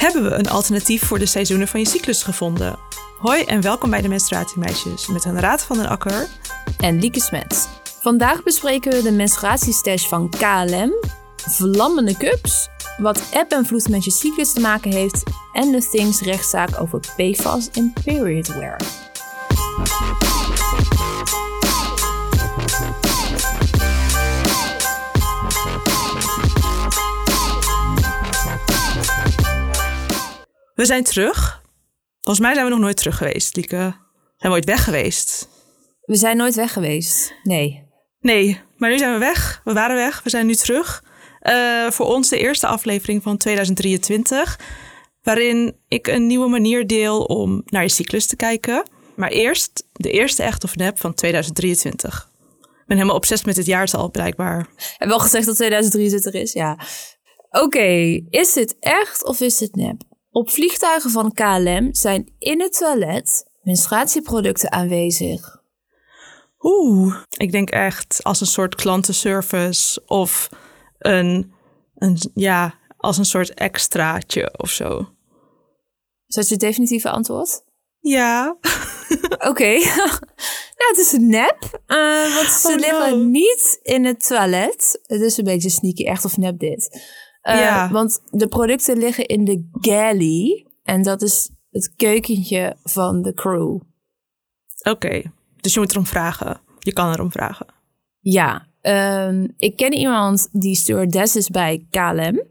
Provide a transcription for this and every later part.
Hebben we een alternatief voor de seizoenen van je cyclus gevonden? Hoi en welkom bij de Menstruatiemeisjes met een Raad van den Akker en Lieke Smets. Vandaag bespreken we de menstruatiestash van KLM, vlammende cups, wat app en vloed met je cyclus te maken heeft en de Things rechtszaak over PFAS in periodwear. We zijn terug. Volgens mij zijn we nog nooit terug geweest, Lieke. Zijn we ooit weg geweest? We zijn nooit weg geweest. Nee. Nee, maar nu zijn we weg. We waren weg. We zijn nu terug. Uh, voor ons de eerste aflevering van 2023. Waarin ik een nieuwe manier deel om naar je cyclus te kijken. Maar eerst de eerste echt of nep van 2023. Ik ben helemaal obsessief met dit jaartal blijkbaar. Heb wel gezegd dat 2023 is? Ja. Oké, is dit echt of is het nep? Op vliegtuigen van KLM zijn in het toilet menstruatieproducten aanwezig. Oeh, ik denk echt als een soort klantenservice of een, een ja, als een soort extraatje of zo. Is dat je definitieve antwoord? Ja. Oké. nou, het is een nep. Uh, want ze oh, liggen niet in het toilet. Het is een beetje sneaky, echt of nep dit. Uh, ja. Want de producten liggen in de galley. En dat is het keukentje van de crew. Oké. Dus je moet erom vragen. Je kan erom vragen. Ja. Um, ik ken iemand die stewardess is bij KLM.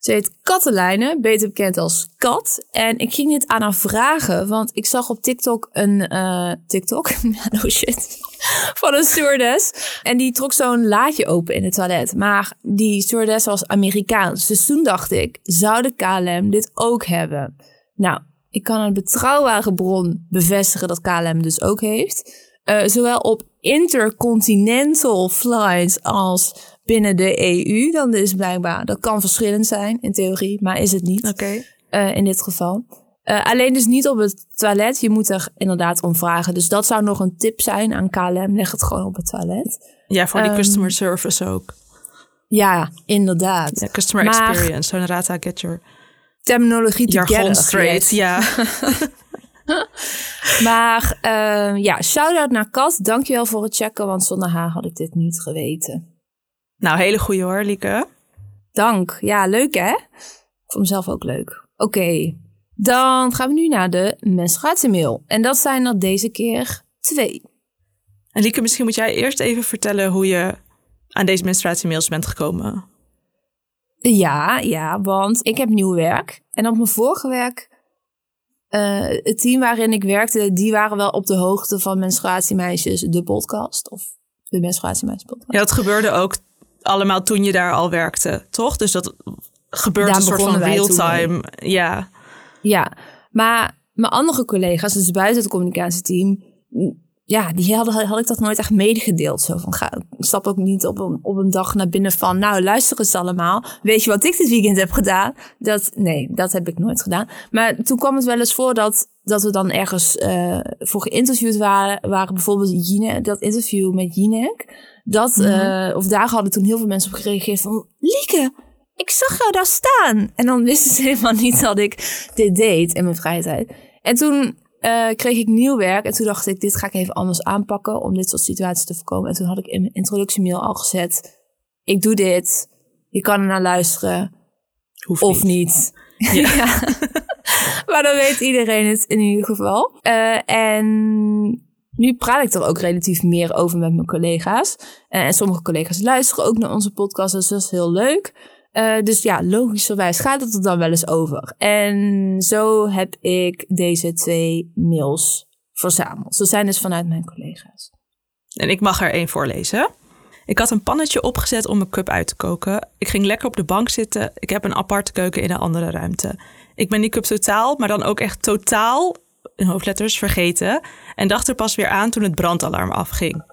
Ze heet Katelijne, beter bekend als Kat. En ik ging dit aan haar vragen, want ik zag op TikTok een... Uh, TikTok? shit. Van een stewardess. En die trok zo'n laadje open in het toilet. Maar die stewardess was Amerikaans. Dus toen dacht ik, zou de KLM dit ook hebben? Nou, ik kan een betrouwbare bron bevestigen dat KLM dus ook heeft. Uh, zowel op intercontinental flights als binnen de EU. Dan is blijkbaar, dat kan verschillend zijn in theorie, maar is het niet. Oké. Uh, in dit geval. Uh, alleen dus niet op het toilet. Je moet er inderdaad om vragen. Dus dat zou nog een tip zijn aan KLM. Leg het gewoon op het toilet. Ja, voor die um, customer service ook. Ja, inderdaad. Ja, customer maar, experience. Zo'n rata get your terminologie jargon straight. Ja. maar uh, ja, shout-out naar Kat. Dankjewel voor het checken, want zonder haar had ik dit niet geweten. Nou, hele goede hoor, Lieke. Dank. Ja, leuk hè? Voor mezelf ook leuk. Oké, dan gaan we nu naar de menstruatiemail. En dat zijn er deze keer twee. En Lieke, misschien moet jij eerst even vertellen hoe je aan deze menstruatiemails bent gekomen. Ja, ja, want ik heb nieuw werk. En op mijn vorige werk uh, het team waarin ik werkte, die waren wel op de hoogte van Menstruatiemeisjes, de podcast. Of de Menstruatiemeisjes podcast. Ja, dat gebeurde ook allemaal toen je daar al werkte, toch? Dus dat gebeurt een soort van real-time. Ja. Ja, maar mijn andere collega's, dus buiten het communicatieteam, ja, die hadden, had ik dat nooit echt medegedeeld. Zo van, ga, stap ook niet op een, op een dag naar binnen van, nou, luister eens allemaal. Weet je wat ik dit weekend heb gedaan? Dat, nee, dat heb ik nooit gedaan. Maar toen kwam het wel eens voor dat, dat we dan ergens uh, voor geïnterviewd waren. Waren bijvoorbeeld Jinek, dat interview met Jinek. Dat, mm -hmm. of daar hadden toen heel veel mensen op gereageerd van, Lieke, ik zag jou daar staan. En dan wisten ze helemaal niet dat ik dit deed in mijn vrije tijd. En toen uh, kreeg ik nieuw werk. En toen dacht ik, dit ga ik even anders aanpakken om dit soort situaties te voorkomen. En toen had ik in mijn introductiemail al gezet, ik doe dit. Je kan er naar luisteren. Hoeft of niet. Ja. ja. maar dan weet iedereen het in ieder geval. Uh, en nu praat ik er ook relatief meer over met mijn collega's. Uh, en sommige collega's luisteren ook naar onze podcast, dus dat is heel leuk. Uh, dus ja, logischerwijs gaat het er dan wel eens over. En zo heb ik deze twee mails verzameld. Ze zijn dus vanuit mijn collega's. En ik mag er één voorlezen. Ik had een pannetje opgezet om mijn cup uit te koken. Ik ging lekker op de bank zitten. Ik heb een aparte keuken in een andere ruimte. Ik ben die cup totaal, maar dan ook echt totaal, in hoofdletters, vergeten. En dacht er pas weer aan toen het brandalarm afging.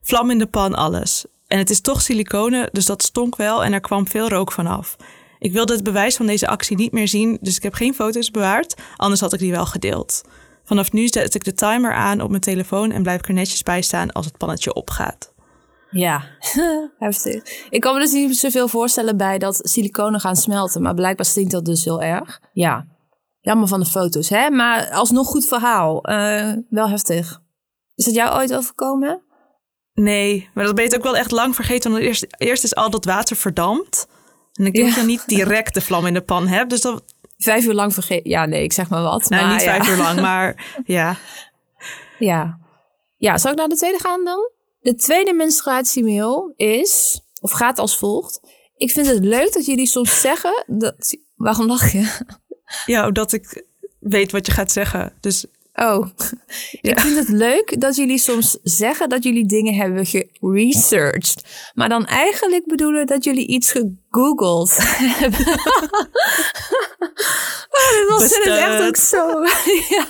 Vlam in de pan, alles. En het is toch siliconen, dus dat stonk wel en er kwam veel rook vanaf. Ik wilde het bewijs van deze actie niet meer zien, dus ik heb geen foto's bewaard, anders had ik die wel gedeeld. Vanaf nu zet ik de timer aan op mijn telefoon en blijf ik er netjes bij staan als het pannetje opgaat. Ja, heftig. Ik kan me dus niet zoveel voorstellen bij dat siliconen gaan smelten. Maar blijkbaar stinkt dat dus heel erg. Ja, jammer van de foto's, hè? Maar alsnog goed verhaal. Uh, wel heftig. Is dat jou ooit overkomen? Nee, maar dat ben je ook wel echt lang vergeten. Want eerst, eerst is al dat water verdampt. En ik denk ja. dat je niet direct de vlam in de pan hebt. Dus dat... Vijf uur lang vergeten. Ja, nee, ik zeg maar wat. Nou, maar, niet ja. vijf uur lang, maar ja. Ja. Ja, zal ik naar de tweede gaan dan? De tweede menstruatiemail is, of gaat als volgt. Ik vind het leuk dat jullie soms zeggen dat... Waarom lach je? Ja, omdat ik weet wat je gaat zeggen. Dus Oh, ja. ik vind het leuk dat jullie soms zeggen dat jullie dingen hebben geresearched. Maar dan eigenlijk bedoelen dat jullie iets gegoogeld hebben. oh, dat is echt ook zo. ja.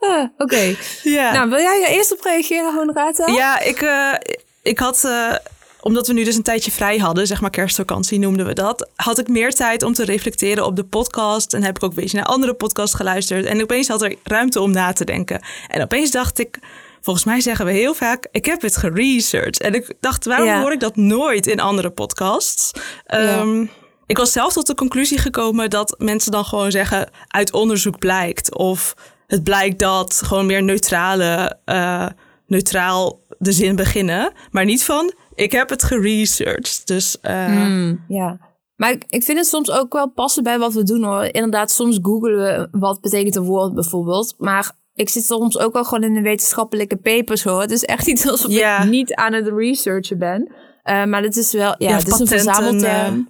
Uh, Oké. Okay. Ja. Nou, wil jij er eerst op reageren, Honorata? Ja, ik, uh, ik had... Uh omdat we nu dus een tijdje vrij hadden, zeg maar kerstvakantie noemden we dat, had ik meer tijd om te reflecteren op de podcast. En heb ik ook een beetje naar andere podcasts geluisterd. En opeens had er ruimte om na te denken. En opeens dacht ik, volgens mij zeggen we heel vaak, ik heb het geresearched. En ik dacht, waarom ja. hoor ik dat nooit in andere podcasts? Ja. Um, ik was zelf tot de conclusie gekomen dat mensen dan gewoon zeggen, uit onderzoek blijkt. Of het blijkt dat gewoon meer neutrale, uh, neutraal de zin beginnen. Maar niet van, ik heb het geresearched. Dus uh... mm, ja. Maar ik, ik vind het soms ook wel passen bij wat we doen hoor. Inderdaad, soms googelen we wat betekent een woord bijvoorbeeld. Maar ik zit soms ook wel gewoon in de wetenschappelijke papers hoor. Het is echt iets alsof ja. ik niet aan het researchen ben. Uh, maar het is wel, ja, ja het is een verzamelterm. Uh...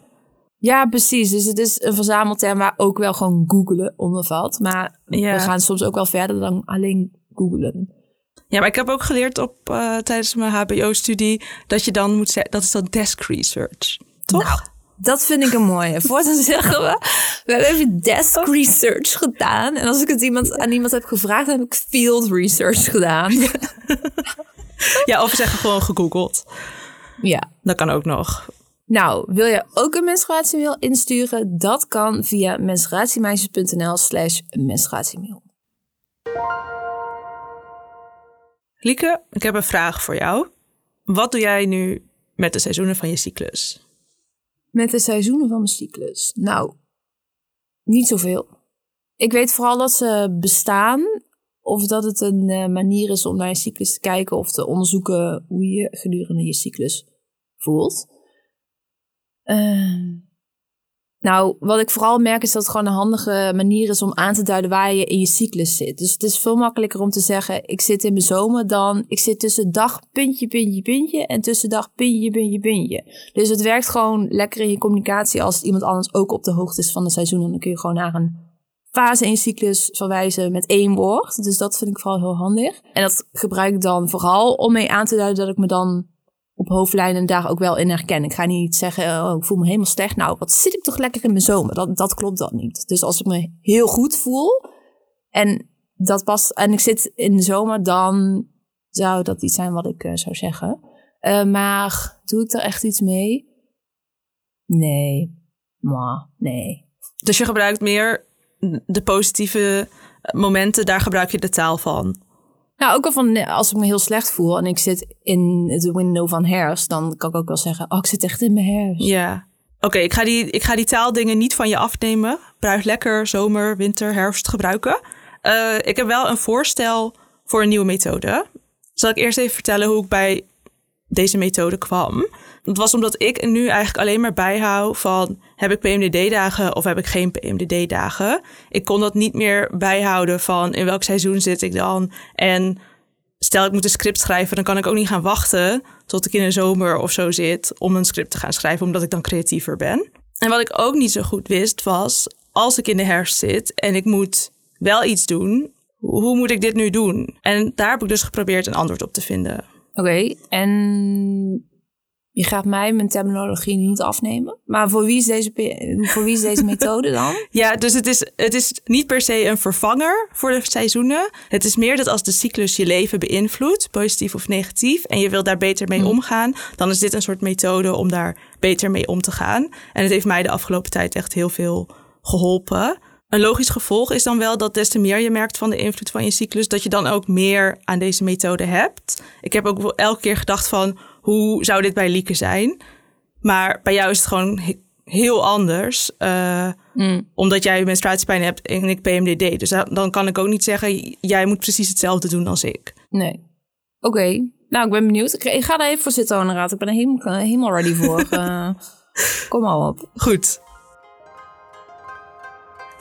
Ja, precies. Dus het is een verzamelterm waar ook wel gewoon googelen onder valt. Maar ja. we gaan soms ook wel verder dan alleen googelen. Ja, maar ik heb ook geleerd op uh, tijdens mijn HBO-studie dat je dan moet zeggen, dat is dan desk research. Toch? Nou, dat vind ik een mooie. Voortaan zeggen we, we hebben even desk research gedaan. En als ik het iemand, aan iemand heb gevraagd, dan heb ik field research gedaan. ja, of zeggen gewoon gegoogeld. Ja. Dat kan ook nog. Nou, wil je ook een menstruatiemail insturen? Dat kan via menstruatiemeisjes.nl slash menstruatiemail. Lieke, ik heb een vraag voor jou. Wat doe jij nu met de seizoenen van je cyclus? Met de seizoenen van mijn cyclus? Nou, niet zoveel. Ik weet vooral dat ze bestaan. Of dat het een uh, manier is om naar je cyclus te kijken of te onderzoeken hoe je gedurende je cyclus voelt. Uh, nou, wat ik vooral merk is dat het gewoon een handige manier is om aan te duiden waar je in je cyclus zit. Dus het is veel makkelijker om te zeggen, ik zit in mijn zomer dan ik zit tussen dag puntje, puntje, puntje en tussen dag puntje, puntje, puntje. Dus het werkt gewoon lekker in je communicatie als iemand anders ook op de hoogte is van de seizoen. En dan kun je gewoon naar een fase in je cyclus verwijzen met één woord. Dus dat vind ik vooral heel handig. En dat gebruik ik dan vooral om mee aan te duiden dat ik me dan op hoofdlijnen daar ook wel in herken. Ik ga niet zeggen, oh, ik voel me helemaal slecht. Nou, wat zit ik toch lekker in mijn zomer? Dat, dat klopt dan niet. Dus als ik me heel goed voel en dat past en ik zit in de zomer, dan zou dat iets zijn wat ik uh, zou zeggen. Uh, maar doe ik er echt iets mee? Nee. Maar nee. Dus je gebruikt meer de positieve momenten, daar gebruik je de taal van. Nou, ook al van als ik me heel slecht voel en ik zit in het window van herfst, dan kan ik ook wel zeggen, oh, ik zit echt in mijn herfst. Ja. Oké, ik, ga die, ik ga die taaldingen niet van je afnemen. Bruik lekker zomer, winter, herfst gebruiken. Uh, ik heb wel een voorstel voor een nieuwe methode. Zal ik eerst even vertellen hoe ik bij deze methode kwam? Dat was omdat ik nu eigenlijk alleen maar bijhoud van heb ik PMDD-dagen of heb ik geen PMDD-dagen. Ik kon dat niet meer bijhouden van in welk seizoen zit ik dan. En stel ik moet een script schrijven, dan kan ik ook niet gaan wachten tot ik in de zomer of zo zit om een script te gaan schrijven, omdat ik dan creatiever ben. En wat ik ook niet zo goed wist was, als ik in de herfst zit en ik moet wel iets doen, hoe moet ik dit nu doen? En daar heb ik dus geprobeerd een antwoord op te vinden. Oké, okay, en je gaat mij mijn terminologie niet afnemen. Maar voor wie is deze, voor wie is deze methode dan? Ja, dus het is, het is niet per se een vervanger voor de seizoenen. Het is meer dat als de cyclus je leven beïnvloedt, positief of negatief, en je wil daar beter mee omgaan, dan is dit een soort methode om daar beter mee om te gaan. En het heeft mij de afgelopen tijd echt heel veel geholpen. Een logisch gevolg is dan wel dat des te meer je merkt van de invloed van je cyclus, dat je dan ook meer aan deze methode hebt. Ik heb ook elke keer gedacht van, hoe zou dit bij Lieke zijn? Maar bij jou is het gewoon heel anders. Uh, Omdat jij menstruatiepijn hebt en ik PMDD. Dus dan kan ik ook niet zeggen, jij moet precies hetzelfde doen als ik. Nee. Oké. Nou, ik ben benieuwd. Ik, ga er even voor zitten, Raad. Ik ben er helemaal, helemaal ready voor. uh, kom maar op. Goed.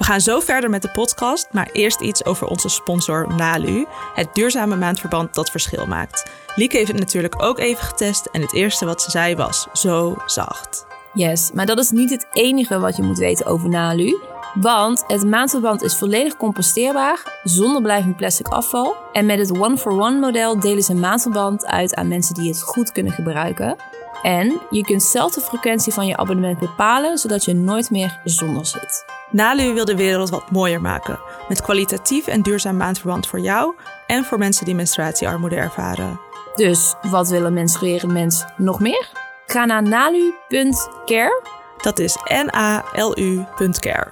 We gaan zo verder met de podcast, maar eerst iets over onze sponsor Nalu, het duurzame maandverband dat verschil maakt. Lieke heeft het natuurlijk ook even getest en het eerste wat ze zei was zo zacht. Yes, maar dat is niet het enige wat je moet weten over Nalu. Want het maandverband is volledig composteerbaar, zonder blijvend plastic afval. En met het one-for-one model delen ze maandverband uit aan mensen die het goed kunnen gebruiken. En je kunt zelf de frequentie van je abonnement bepalen, zodat je nooit meer zonder zit. Nalu wil de wereld wat mooier maken. Met kwalitatief en duurzaam maandverband voor jou en voor mensen die menstruatiearmoede ervaren. Dus wat willen menstrueren mensen nog meer? Ga naar nalu.care. Dat is N-A-L-U.care.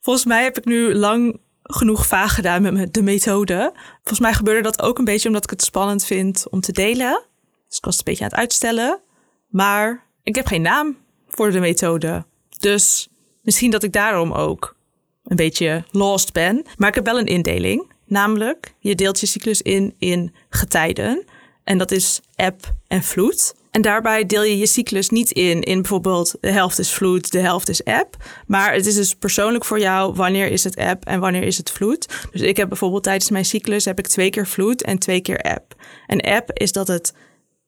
Volgens mij heb ik nu lang genoeg vaag gedaan met de methode. Volgens mij gebeurde dat ook een beetje omdat ik het spannend vind om te delen. Dus ik was een beetje aan het uitstellen. Maar ik heb geen naam voor de methode. Dus misschien dat ik daarom ook een beetje lost ben. Maar ik heb wel een indeling. Namelijk, je deelt je cyclus in in getijden. En dat is eb en vloed. En daarbij deel je je cyclus niet in in bijvoorbeeld de helft is vloed, de helft is eb. Maar het is dus persoonlijk voor jou wanneer is het eb en wanneer is het vloed. Dus ik heb bijvoorbeeld tijdens mijn cyclus heb ik twee keer vloed en twee keer eb. En eb is dat het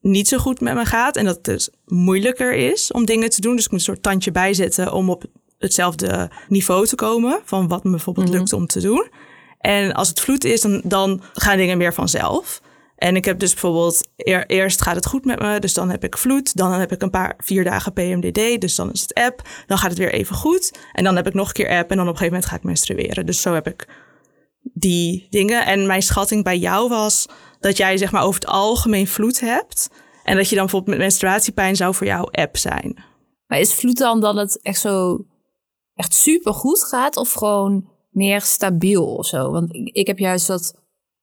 niet zo goed met me gaat en dat het dus moeilijker is om dingen te doen. Dus ik moet een soort tandje bijzetten om op hetzelfde niveau te komen van wat me bijvoorbeeld mhm. lukt om te doen. En als het vloed is, dan, dan gaan dingen meer vanzelf. En ik heb dus bijvoorbeeld, eerst gaat het goed met me, dus dan heb ik vloed. Dan heb ik een paar, vier dagen PMDD, dus dan is het app. Dan gaat het weer even goed. En dan heb ik nog een keer app en dan op een gegeven moment ga ik menstrueren. Dus zo heb ik die dingen. En mijn schatting bij jou was dat jij zeg maar over het algemeen vloed hebt. En dat je dan bijvoorbeeld met menstruatiepijn zou voor jou app zijn. Maar is vloed dan dat het echt zo echt super goed gaat of gewoon meer stabiel of zo? Want ik, ik heb juist dat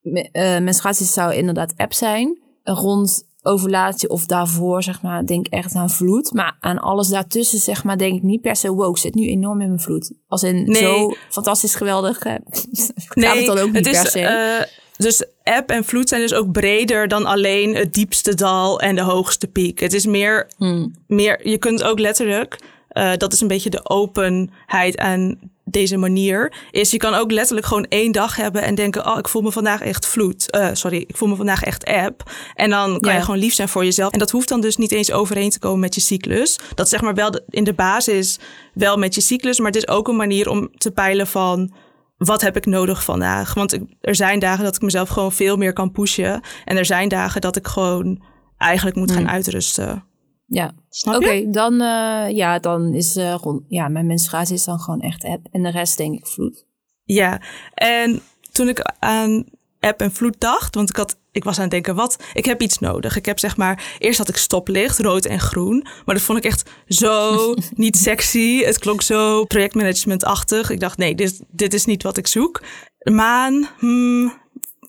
uh, menstruatie zou inderdaad app zijn. Rond ovulatie of daarvoor, zeg maar, denk ik echt aan vloed. Maar aan alles daartussen, zeg maar, denk ik niet per se, wow, ik zit nu enorm in mijn vloed. Als in nee. zo fantastisch geweldig. Uh, nee, het dan ook niet per se. Uh, dus app en vloed zijn dus ook breder dan alleen het diepste dal en de hoogste piek. Het is meer, hmm. meer je kunt ook letterlijk, uh, dat is een beetje de openheid aan deze manier is je kan ook letterlijk gewoon één dag hebben en denken: Oh, ik voel me vandaag echt vloed. Uh, sorry, ik voel me vandaag echt app. En dan kan je gewoon lief zijn voor jezelf. En dat hoeft dan dus niet eens overeen te komen met je cyclus. Dat zeg maar wel in de basis wel met je cyclus, maar het is ook een manier om te peilen van. Wat heb ik nodig vandaag? Want er zijn dagen dat ik mezelf gewoon veel meer kan pushen. En er zijn dagen dat ik gewoon eigenlijk moet gaan uitrusten. Ja, oké. dan, uh, ja, dan is uh, rond, ja, mijn menstruatie is dan gewoon echt app. En de rest denk ik vloed. Ja, en toen ik aan app en vloed dacht, want ik had ik was aan het denken, wat? Ik heb iets nodig. Ik heb zeg maar, eerst had ik stoplicht, rood en groen. Maar dat vond ik echt zo niet sexy. Het klonk zo projectmanagement-achtig. Ik dacht, nee, dit, dit is niet wat ik zoek. Maan, hmm,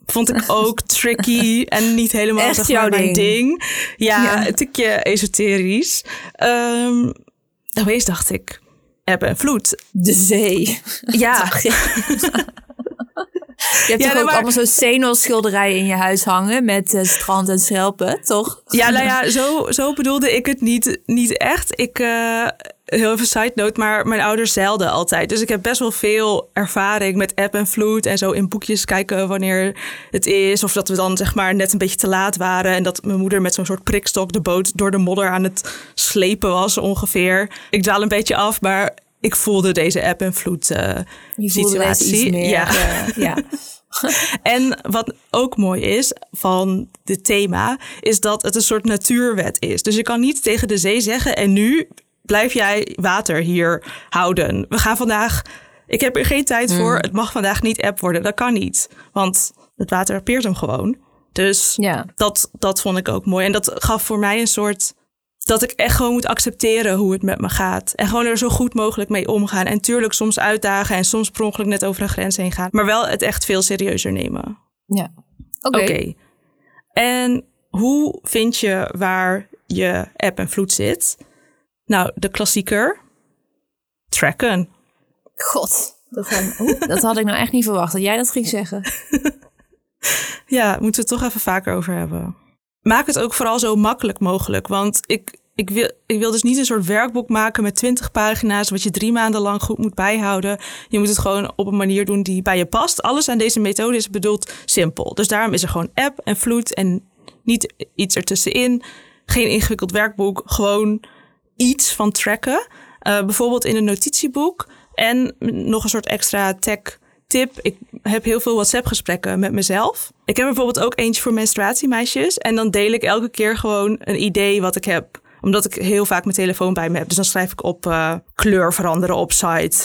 vond ik ook tricky en niet helemaal Echt zeg maar, mijn ding. Ja, ja, een tikje esoterisch. Um, opeens dacht ik, eb en vloed. De zee. Ja. Je hebt ja, toch ook allemaal zo'n Senol-schilderijen in je huis hangen met uh, strand en schelpen, toch? Ja, nou ja, zo, zo bedoelde ik het niet, niet echt. Ik, uh, heel even side note, maar mijn ouders zeilden altijd. Dus ik heb best wel veel ervaring met app en vloed en zo in boekjes kijken wanneer het is. Of dat we dan zeg maar net een beetje te laat waren en dat mijn moeder met zo'n soort prikstok de boot door de modder aan het slepen was ongeveer. Ik dwaal een beetje af, maar ik voelde deze app en vloed uh, situatie. Meer, ja. Uh, ja. en wat ook mooi is van dit thema, is dat het een soort natuurwet is. Dus je kan niet tegen de zee zeggen en nu blijf jij water hier houden. We gaan vandaag, ik heb er geen tijd voor, mm. het mag vandaag niet app worden. Dat kan niet, want het water peert hem gewoon. Dus ja. dat, dat vond ik ook mooi. En dat gaf voor mij een soort dat ik echt gewoon moet accepteren hoe het met me gaat. En gewoon er zo goed mogelijk mee omgaan. En tuurlijk soms uitdagen en soms per ongeluk net over een grens heen gaan. Maar wel het echt veel serieuzer nemen. Ja. Oké. En hoe vind je waar je app en vloed zit? Nou, de klassieker. Tracken. God, dat dat had ik nou echt niet verwacht dat jij dat ging zeggen. Ja, moeten we het toch even vaker over hebben. Maak het ook vooral zo makkelijk mogelijk. Want ik, ik, wil, ik wil dus niet een soort werkboek maken met 20 pagina's, wat je drie maanden lang goed moet bijhouden. Je moet het gewoon op een manier doen die bij je past. Alles aan deze methode is bedoeld simpel. Dus daarom is er gewoon app en vloed en niet iets ertussenin. Geen ingewikkeld werkboek, gewoon iets van tracken. Uh, bijvoorbeeld in een notitieboek. En nog een soort extra tech tip. Ik heb heel veel WhatsApp-gesprekken met mezelf. Ik heb bijvoorbeeld ook eentje voor menstruatiemeisjes. En dan deel ik elke keer gewoon een idee wat ik heb. Omdat ik heel vaak mijn telefoon bij me heb. Dus dan schrijf ik op uh, kleur veranderen op site.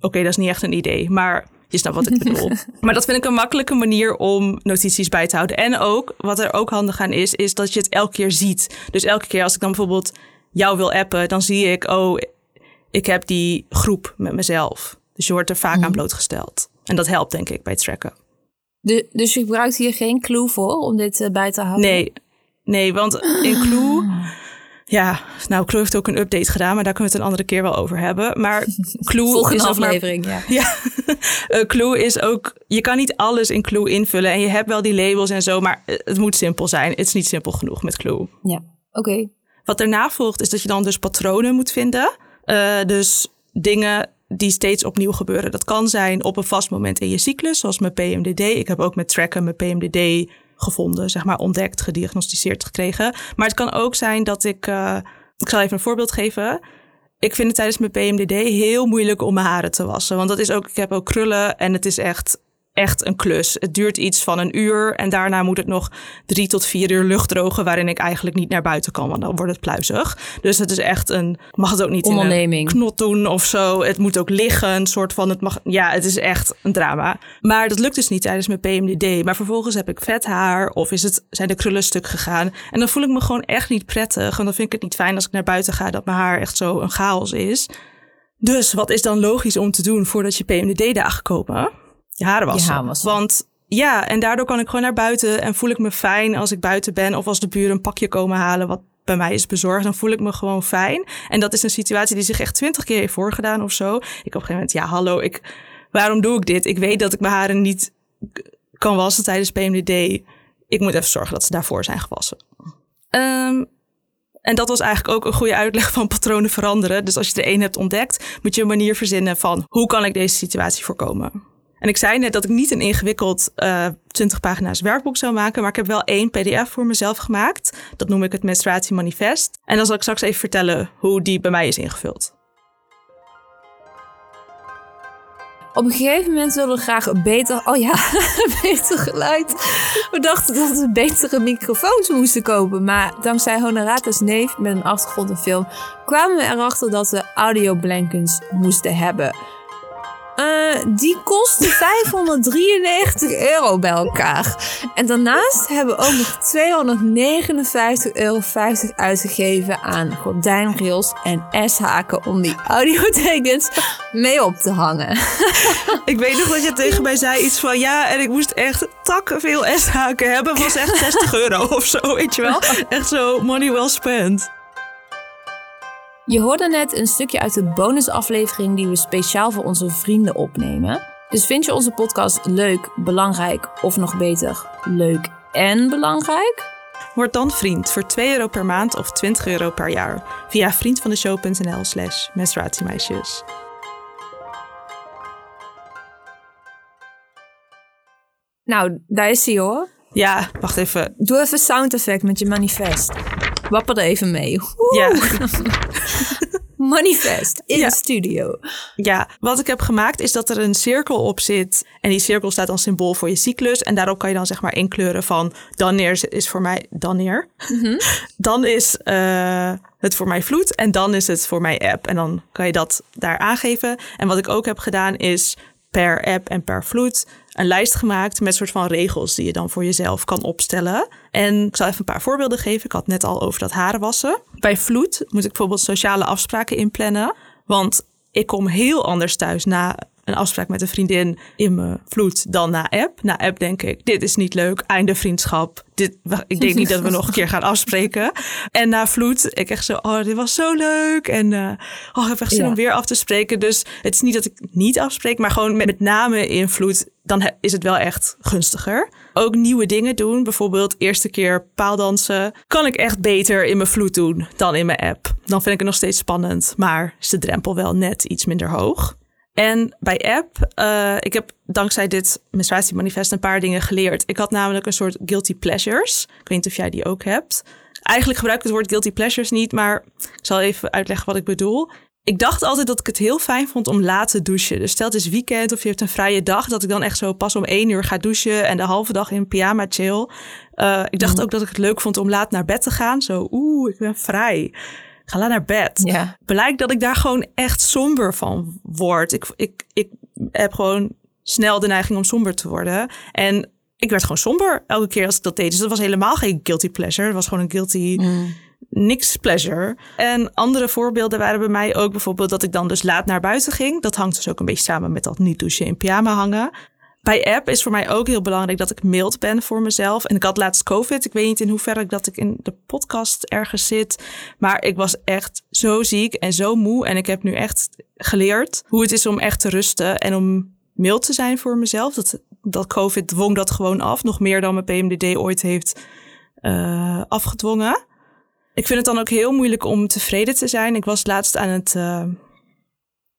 Oké, dat is niet echt een idee. Maar je snapt wat ik bedoel. maar dat vind ik een makkelijke manier om notities bij te houden. En ook, wat er ook handig aan is, is dat je het elke keer ziet. Dus elke keer als ik dan bijvoorbeeld jou wil appen, dan zie ik, oh, ik heb die groep met mezelf. Dus je wordt er vaak aan mhm. blootgesteld. En dat helpt, denk ik, bij het tracken. De, dus je gebruikt hier geen clue voor om dit uh, bij te houden? Nee, nee want in clue... Ja, nou, Clue heeft ook een update gedaan, maar daar kunnen we het een andere keer wel over hebben. Maar Clue Volgende is aflevering, ja. ja. uh, Clue is ook, je kan niet alles in Clue invullen en je hebt wel die labels en zo, maar het moet simpel zijn. Het is niet simpel genoeg met Clue. Ja, oké. Wat daarna volgt is dat je dan dus patronen moet vinden. Uh, dus dingen die steeds opnieuw gebeuren. Dat kan zijn op een vast moment in je cyclus, zoals mijn PMDD. Ik heb ook met tracken mijn PMDD gevonden, zeg maar ontdekt, gediagnosticeerd gekregen. Maar het kan ook zijn dat ik, uh, ik zal even een voorbeeld geven. Ik vind het tijdens mijn PMDD heel moeilijk om mijn haren te wassen. Want dat is ook, ik heb ook krullen en het is echt echt een klus. Het duurt iets van een uur en daarna moet het nog drie tot vier uur lucht drogen, waarin ik eigenlijk niet naar buiten kan, want dan wordt het pluizig. Dus het is echt een, mag het ook niet in een knot doen of zo. Het moet ook liggen, een soort van, het mag, ja, het is echt een drama. Maar dat lukt dus niet tijdens mijn PMDD. Maar vervolgens heb ik vet haar of is het, zijn de krullen stuk gegaan. En dan voel ik me gewoon echt niet prettig. En dan vind ik het niet fijn als ik naar buiten ga dat mijn haar echt zo een chaos is. Dus wat is dan logisch om te doen voordat je PMDD-dagen komen? Je haren wassen. Want ja, en daardoor kan ik gewoon naar buiten en voel ik me fijn als ik buiten ben. Of als de buren een pakje komen halen wat bij mij is bezorgd, dan voel ik me gewoon fijn. En dat is een situatie die zich echt twintig keer heeft voorgedaan of zo. Ik op een gegeven moment, ja, hallo, ik, waarom doe ik dit? Ik weet dat ik mijn haren niet kan wassen tijdens PMDD. Ik moet even zorgen dat ze daarvoor zijn gewassen. Um, en dat was eigenlijk ook een goede uitleg van patronen veranderen. Dus als je er één hebt ontdekt, moet je een manier verzinnen van hoe kan ik deze situatie voorkomen. En ik zei net dat ik niet een ingewikkeld uh, eh, 20 pagina's werkboek zou maken, maar ik heb wel één PDF voor mezelf gemaakt. Dat noem ik het menstruatiemanifest. En dan zal ik straks even vertellen hoe die bij mij is ingevuld. Op een gegeven moment wilden we graag een beter, oh ja, beter geluid. We dachten dat we betere microfoons moesten kopen. Maar dankzij Honoratus neef met een achtergrond in film kwamen we erachter dat we audioblankens moesten hebben. Uh, die kostte 593 euro bij elkaar. En daarnaast hebben we ook nog 259,50 euro uitgegeven aan gordijnrails en S-haken om die audiotekens mee op te hangen. Ik weet nog dat je tegen mij zei iets van ja, en ik moest echt takken veel S-haken hebben. Was echt 60 euro of zo, weet je wel? Echt zo money well spent. Je hoorde net een stukje uit de bonusaflevering die we speciaal voor onze vrienden opnemen. Dus vind je onze podcast leuk, belangrijk of nog beter, leuk en belangrijk? Word dan vriend voor 2 euro per maand of 20 euro per jaar via vriendvandeshow.nl slash menstruatiemeisjes. Nou, daar is hij hoor. Ja, wacht even. Doe even sound effect met je manifest. Wapper er even mee. Ja. Manifest in de studio. Ja, wat ik heb gemaakt is dat er een cirkel op zit. En die cirkel staat dan symbool voor je cyclus. En daarop kan je dan zeg maar inkleuren van... dan neer is voor mij dan neer. Mhm. Dan is uh, het voor mij vloed en dan is het voor mij app. En dan kan je dat daar aangeven. En wat ik ook heb gedaan is per app en per vloed een lijst gemaakt met soort van regels die je dan voor jezelf kan opstellen. En ik zal even een paar voorbeelden geven. Ik had net al over dat haren wassen. Bij vloed moet ik bijvoorbeeld sociale afspraken inplannen. Want ik kom heel anders thuis na een afspraak met een vriendin in mijn vloed dan na app. Na app denk ik, dit is niet leuk, einde vriendschap. Dit, ik denk niet dat we nog een keer gaan afspreken. En na vloed, ik echt zo, oh, dit was zo leuk. En uh, oh, ik heb echt zin Ja. om weer af te spreken. Dus het is niet dat ik niet afspreek, maar gewoon met, met name in vloed, dan is het wel echt gunstiger. Ook nieuwe dingen doen, bijvoorbeeld eerste keer paaldansen, kan ik echt beter in mijn vloed doen dan in mijn app. Dan vind ik het nog steeds spannend, maar is de drempel wel net iets minder hoog. En bij app, eh, ik heb dankzij dit menstruatiemanifest een paar dingen geleerd. Ik had namelijk een soort guilty pleasures. Ik weet niet of jij die ook hebt. Eigenlijk gebruik ik het woord guilty pleasures niet, maar ik zal even uitleggen wat ik bedoel. Ik dacht altijd dat ik het heel fijn vond om laat te douchen. Dus stel het is weekend of je hebt een vrije dag, dat ik dan echt zo pas om één uur ga douchen en de halve dag in pyjama chill. Eh, ik dacht ook dat ik het leuk vond om laat naar bed te gaan. Zo, oeh, ik ben vrij. Ga naar bed Ja. blijkt dat ik daar gewoon echt somber van word. Ik, ik, ik heb gewoon snel de neiging om somber te worden. En ik werd gewoon somber elke keer als ik dat deed. Dus dat was helemaal geen guilty pleasure. Het was gewoon een guilty niks pleasure. En andere voorbeelden waren bij mij ook bijvoorbeeld dat ik dan dus laat naar buiten ging. Dat hangt dus ook een beetje samen met dat niet douchen in pyjama hangen. Bij app is voor mij ook heel belangrijk dat ik mild ben voor mezelf. En ik had laatst COVID. Ik weet niet in hoeverre dat ik in de podcast ergens zit. Maar ik was echt zo ziek en zo moe. En ik heb nu echt geleerd hoe het is om echt te rusten en om mild te zijn voor mezelf. Dat, dat COVID dwong dat gewoon af. Nog meer dan mijn PMDD ooit heeft eh, afgedwongen. Ik vind het dan ook heel moeilijk om tevreden te zijn. Ik was laatst aan het. eh,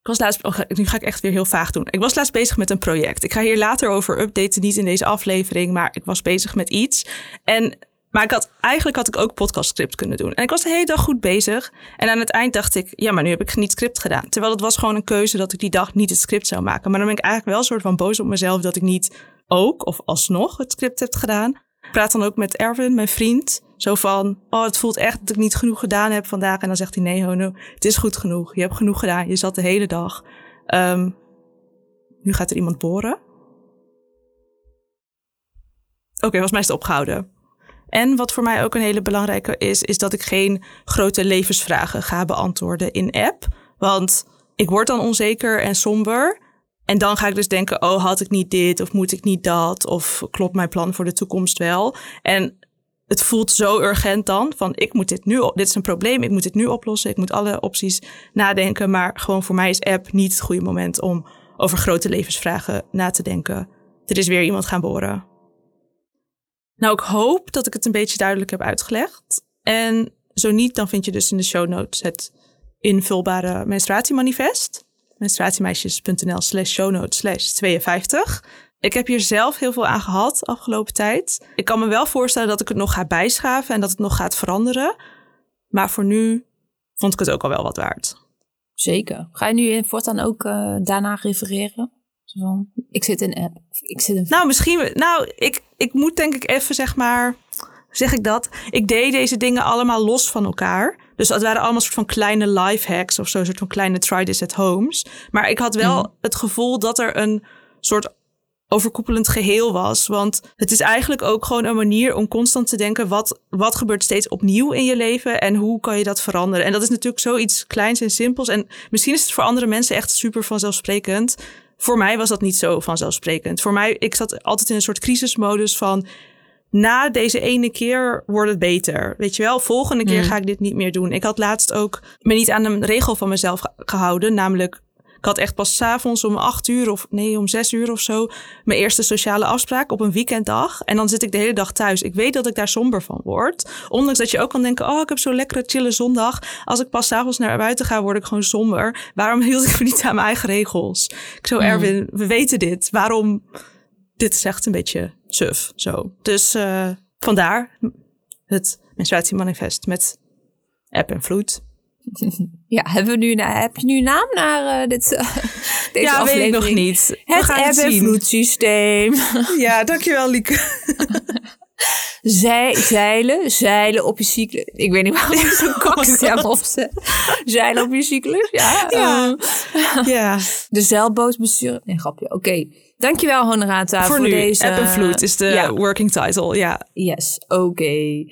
ik was laatst. oh, nu ga ik echt weer heel vaag doen. Ik was laatst bezig met een project. Ik ga hier later over updaten, niet in deze aflevering, maar ik was bezig met iets. En. Maar ik had, eigenlijk had ik ook podcastscript kunnen doen. En ik was de hele dag goed bezig. En aan het eind dacht ik, ja, maar nu heb ik niet script gedaan. Terwijl het was gewoon een keuze dat ik die dag niet het script zou maken. Maar dan ben ik eigenlijk wel een soort van boos op mezelf dat ik niet ook of alsnog het script heb gedaan. Ik praat dan ook met Erwin, mijn vriend. Zo van, oh, het voelt echt dat ik niet genoeg gedaan heb vandaag. En dan zegt hij, nee Hono, het is goed genoeg. Je hebt genoeg gedaan. Je zat de hele dag. Ehm, nu gaat er iemand boren. Oké, volgens mij is het opgehouden. En wat voor mij ook een hele belangrijke is, is dat ik geen grote levensvragen ga beantwoorden in app. Want ik word dan onzeker en somber. En dan ga ik dus denken, oh, had ik niet dit of moet ik niet dat? Of klopt mijn plan voor de toekomst wel? En het voelt zo urgent dan van ik moet dit nu, dit is een probleem, ik moet dit nu oplossen. Ik moet alle opties nadenken. Maar gewoon voor mij is app niet het goede moment om over grote levensvragen na te denken. Er is weer iemand gaan boren. Nou, ik hoop dat ik het een beetje duidelijk heb uitgelegd. En zo niet, dan vind je dus in de show notes het invulbare menstruatiemanifest. menstruatiemeisjes.nl slash show notes slash 52. Ik heb hier zelf heel veel aan gehad afgelopen tijd. Ik kan me wel voorstellen dat ik het nog ga bijschaven en dat het nog gaat veranderen. Maar voor nu vond ik het ook al wel wat waard. Zeker. Ga je nu in voortaan ook eh, daarna refereren? Zo van, ik zit in app. Ik zit in... Nou, misschien. Nou, ik, ik moet denk ik even zeg maar. Zeg ik dat? Ik deed deze dingen allemaal los van elkaar. Dus dat waren allemaal soort van kleine life hacks of zo, soort van kleine try this at homes. Maar ik had wel het gevoel dat er een soort overkoepelend geheel was. Want het is eigenlijk ook gewoon een manier om constant te denken: wat, wat gebeurt steeds opnieuw in je leven en hoe kan je dat veranderen? En dat is natuurlijk zoiets kleins en simpels. En misschien is het voor andere mensen echt super vanzelfsprekend. Voor mij was dat niet zo vanzelfsprekend. Voor mij, ik zat altijd in een soort crisismodus van. Na deze ene keer wordt het beter. Weet je wel, volgende keer ga ik dit niet meer doen. Ik had laatst ook me niet aan een regel van mezelf ge- gehouden. Namelijk, ik had echt pas 's avonds om acht uur of nee, om zes uur of zo. mijn eerste sociale afspraak op een weekenddag. En dan zit ik de hele dag thuis. Ik weet dat ik daar somber van word. Ondanks dat je ook kan denken: oh, ik heb zo'n lekkere, chille zondag. Als ik pas 's avonds naar buiten ga, word ik gewoon somber. Waarom hield ik me niet aan mijn eigen regels? Ik zo, Erwin, we weten dit. Waarom? Dit is echt een beetje suf. Zo. Dus eh, vandaar het menstruatiemanifest met app en vloed. Ja, hebben we nu, een- heb je nu een naam naar eh, dit, eh, deze ja, weet ik nog niet. We Het gaan app- en vloedsysteem. Ja, dankjewel Lieke. Zij, zeilen, zeilen op je cyclus. Ik weet niet waarom ik zo'n kakstem opzet. Zeilen op je cyclus, ja. Ja. Eh, ja, de zeilboot besturen. Nee, grapje. Oké. Dankjewel, Honorata, voor, voor, nu. deze... App en vloed is de Ja, working title. Ja. yes. Oké.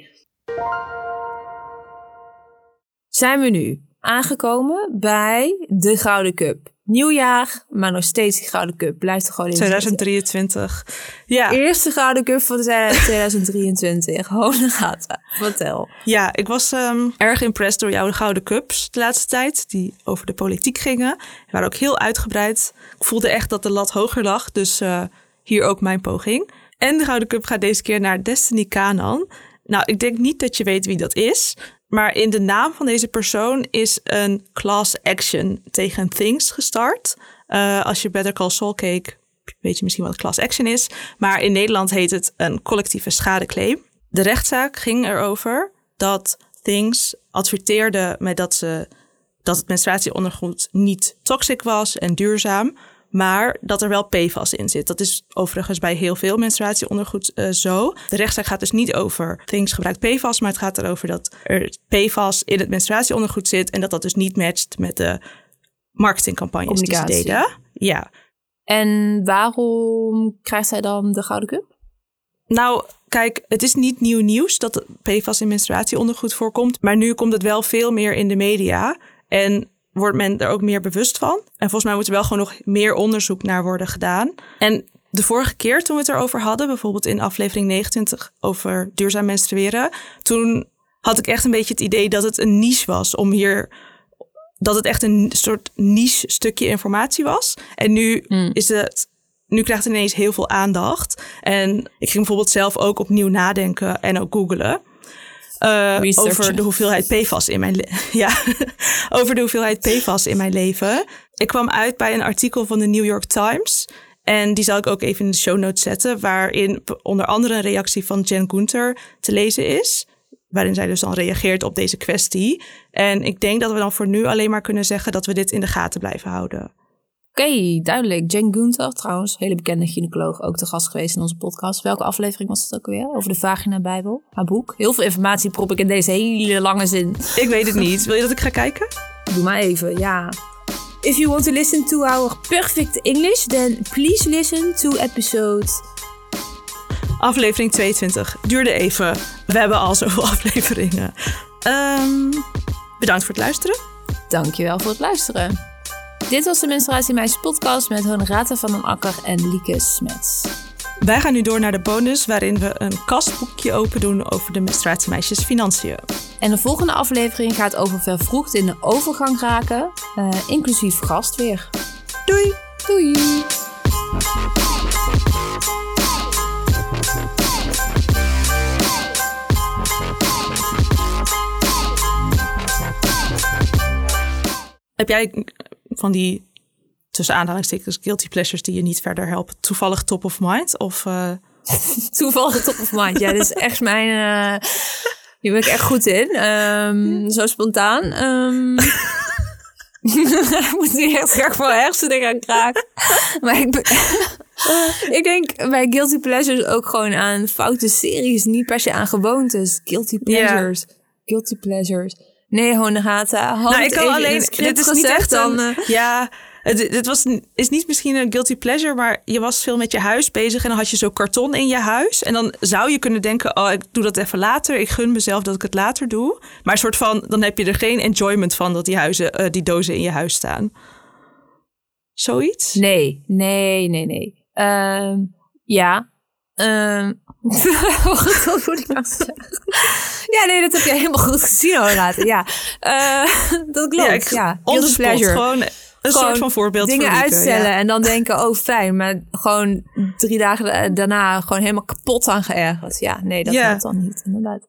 Zijn we nu aangekomen bij de Gouden Cup. Nieuwjaar, maar nog steeds die Gouden Cup. Blijft er gewoon in 2023. Ja. Eerste Gouden Cup van 2023. Holy gaten. Vertel. Ja, ik was um, erg impressed door jouw Gouden Cups de laatste tijd. Die over de politiek gingen. Die waren ook heel uitgebreid. Ik voelde echt dat de lat hoger lag. Dus uh, hier ook mijn poging. En de Gouden Cup gaat deze keer naar Destiny Kanan. Nou, ik denk niet dat je weet wie dat is. Maar in de naam van deze persoon is een class action tegen Things gestart. Uh, als je Better Call Saul keek, weet je misschien wat class action is. Maar in Nederland heet het een collectieve schadeclaim. De rechtszaak ging erover dat Things adverteerde met dat, ze, dat het menstruatieondergoed niet toxic was en duurzaam maar dat er wel PFAS in zit. Dat is overigens bij heel veel menstruatieondergoed uh, zo. De rechtszaak gaat dus niet over things gebruikt PFAS, maar het gaat erover dat er PFAS in het menstruatieondergoed zit en dat dat dus niet matcht met de marketingcampagnes die ze deden. Ja. En waarom krijgt zij dan de Gouden Cup? Nou, kijk, het is niet nieuw nieuws dat PFAS in menstruatieondergoed voorkomt, maar nu komt het wel veel meer in de media. En wordt men er ook meer bewust van. En volgens mij moet er wel gewoon nog meer onderzoek naar worden gedaan. En de vorige keer toen we het erover hadden, bijvoorbeeld in aflevering 29 over duurzaam menstrueren, toen had ik echt een beetje het idee dat het een niche was om hier. Dat het echt een soort niche stukje informatie was. En nu hmm. is het. Nu krijgt het ineens heel veel aandacht. En ik ging bijvoorbeeld zelf ook opnieuw nadenken en ook googelen. Uh, over de hoeveelheid PFAS in mijn ja, over de hoeveelheid PFAS in mijn leven. Ik kwam uit bij een artikel van de New York Times. En die zal ik ook even in de show notes zetten. Waarin onder andere een reactie van Jen Gunther te lezen is. Waarin zij dus dan reageert op deze kwestie. En ik denk dat we dan voor nu alleen maar kunnen zeggen dat we dit in de gaten blijven houden. Oké, duidelijk. Jen Gunther, trouwens, hele bekende gynaecoloog, ook te gast geweest in onze podcast. Welke aflevering was het ook weer? Over de vagina-bijbel, haar boek. Heel veel informatie prop ik in deze hele lange zin. Ik weet het niet. Wil je dat ik ga kijken? Doe maar even, ja. If you want to listen to our perfect English, then please listen to episode... Aflevering 22. Duurde even. We hebben al zoveel afleveringen. Um, bedankt voor het luisteren. Dankjewel voor het luisteren. Dit was de Menstruatiemeisjes podcast met Honorata van den Akker en Lieke Smets. Wij gaan nu door naar de bonus waarin we een kastboekje open doen over de menstruatiemeisjes financiën. En de volgende aflevering gaat over vervroegd in de overgang raken, uh, inclusief gast weer. Doei! Doei! Heb jij van die tussen aanhalingstekens guilty pleasures die je niet verder helpen. Toevallig top of mind of... Uh... Toevallig top of mind, ja, dit is echt mijn... Uh... Hier ben ik echt goed in. Um, zo spontaan. Um... ik moet niet echt graag van hersenen gaan kraken. maar ik, ik denk bij guilty pleasures ook gewoon aan foute series. Niet per se aan gewoontes. Guilty pleasures. Guilty pleasures. Nee, Honegata. Nou, ik kan alleen. Dit is niet echt dan. Uh, ja, dit was, is niet misschien een guilty pleasure, maar je was veel met je huis bezig en dan had je zo karton in je huis. En dan zou je kunnen denken: oh, ik doe dat even later. Ik gun mezelf dat ik het later doe. Maar een soort van, dan heb je er geen enjoyment van dat die, huizen, uh, die dozen in je huis staan. Zoiets? Nee, nee, nee, nee. Uh, ja. Um, wat moet ik nou zeggen? Ja, nee, dat heb je helemaal goed gezien, Horaat. Ja, uh, dat klopt. Ja, ja. pleasure. Gewoon een soort van voorbeeld dingen uitstellen en dan denken, oh fijn, maar gewoon drie dagen daarna gewoon helemaal kapot aan geërgerd. Ja, nee, dat ja. gaat dan niet, inderdaad.